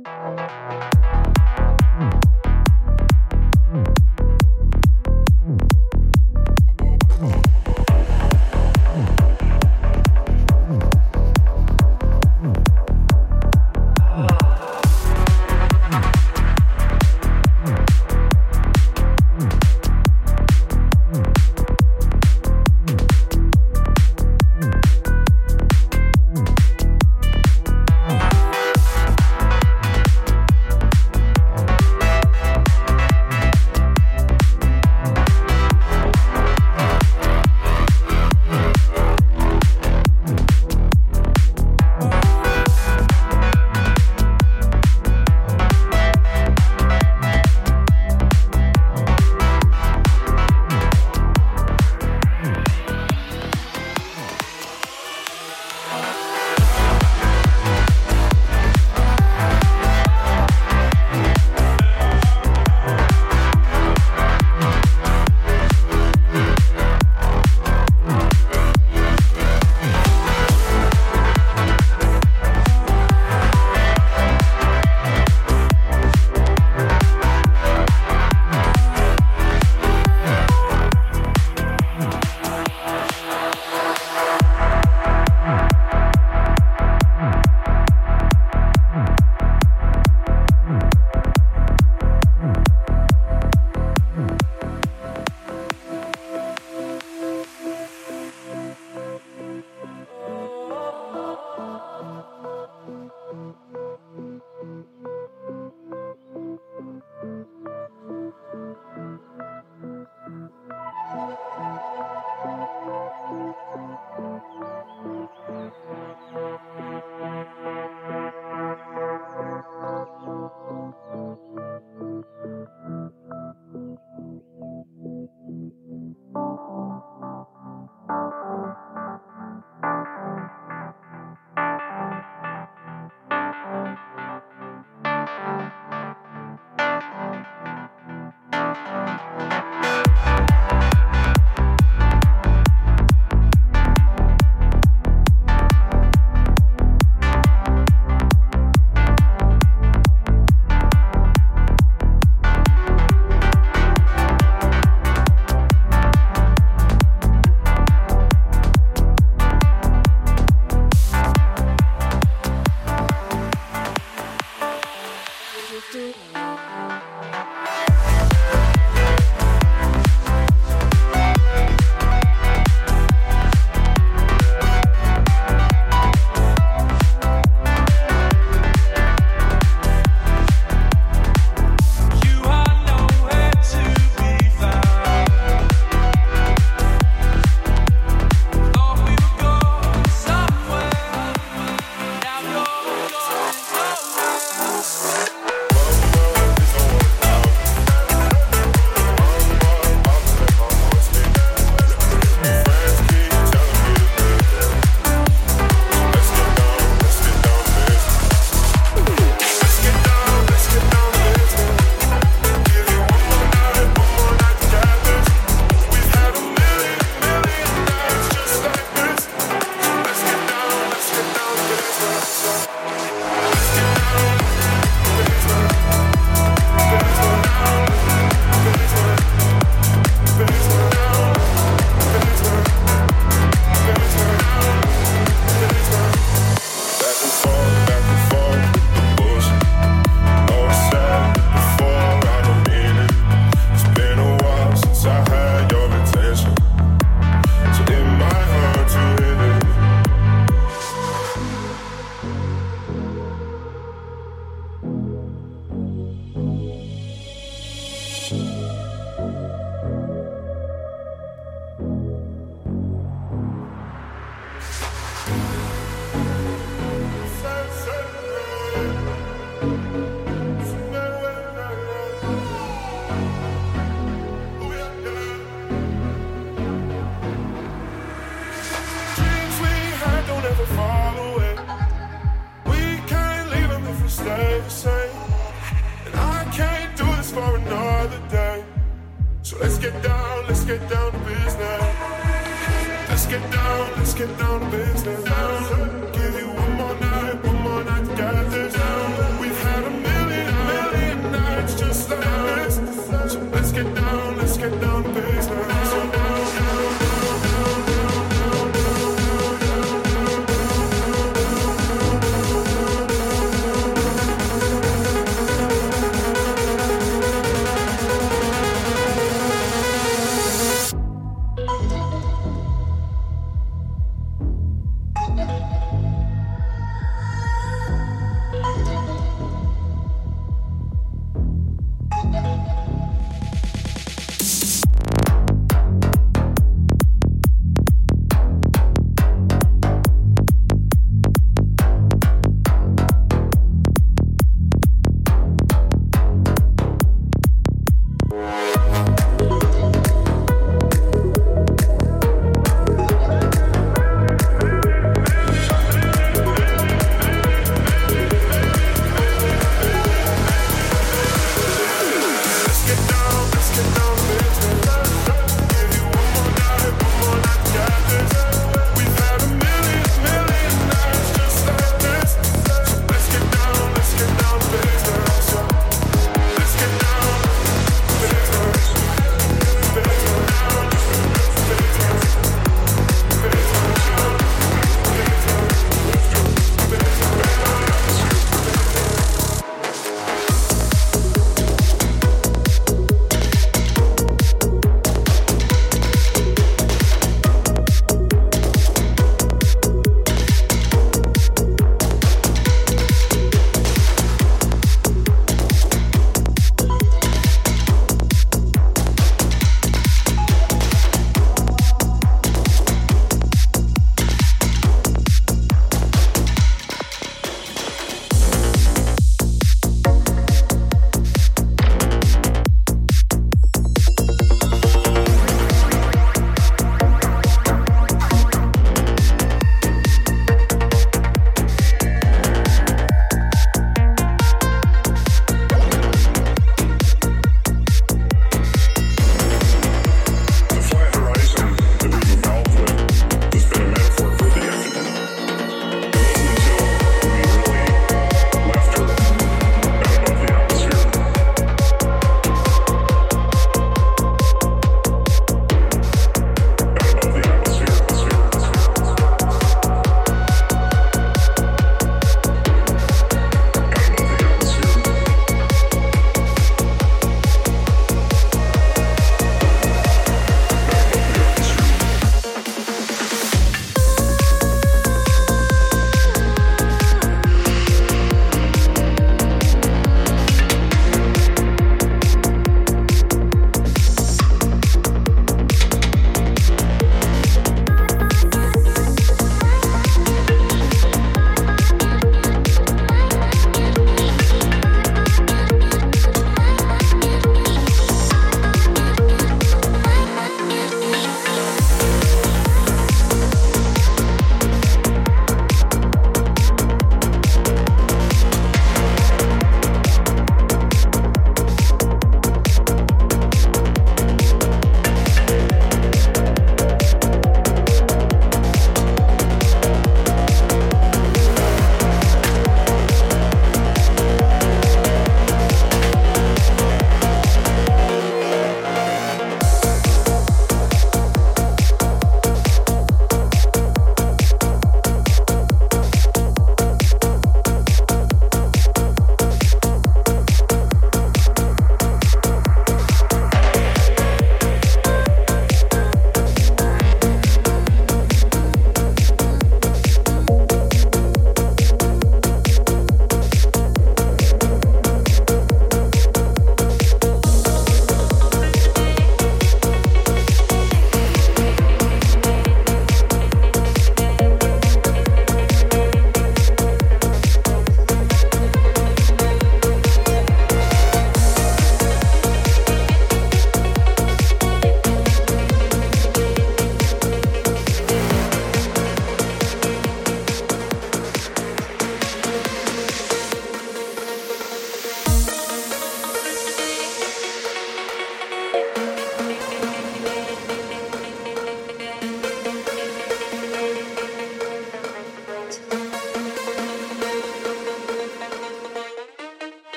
let's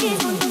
Ladies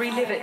relive it.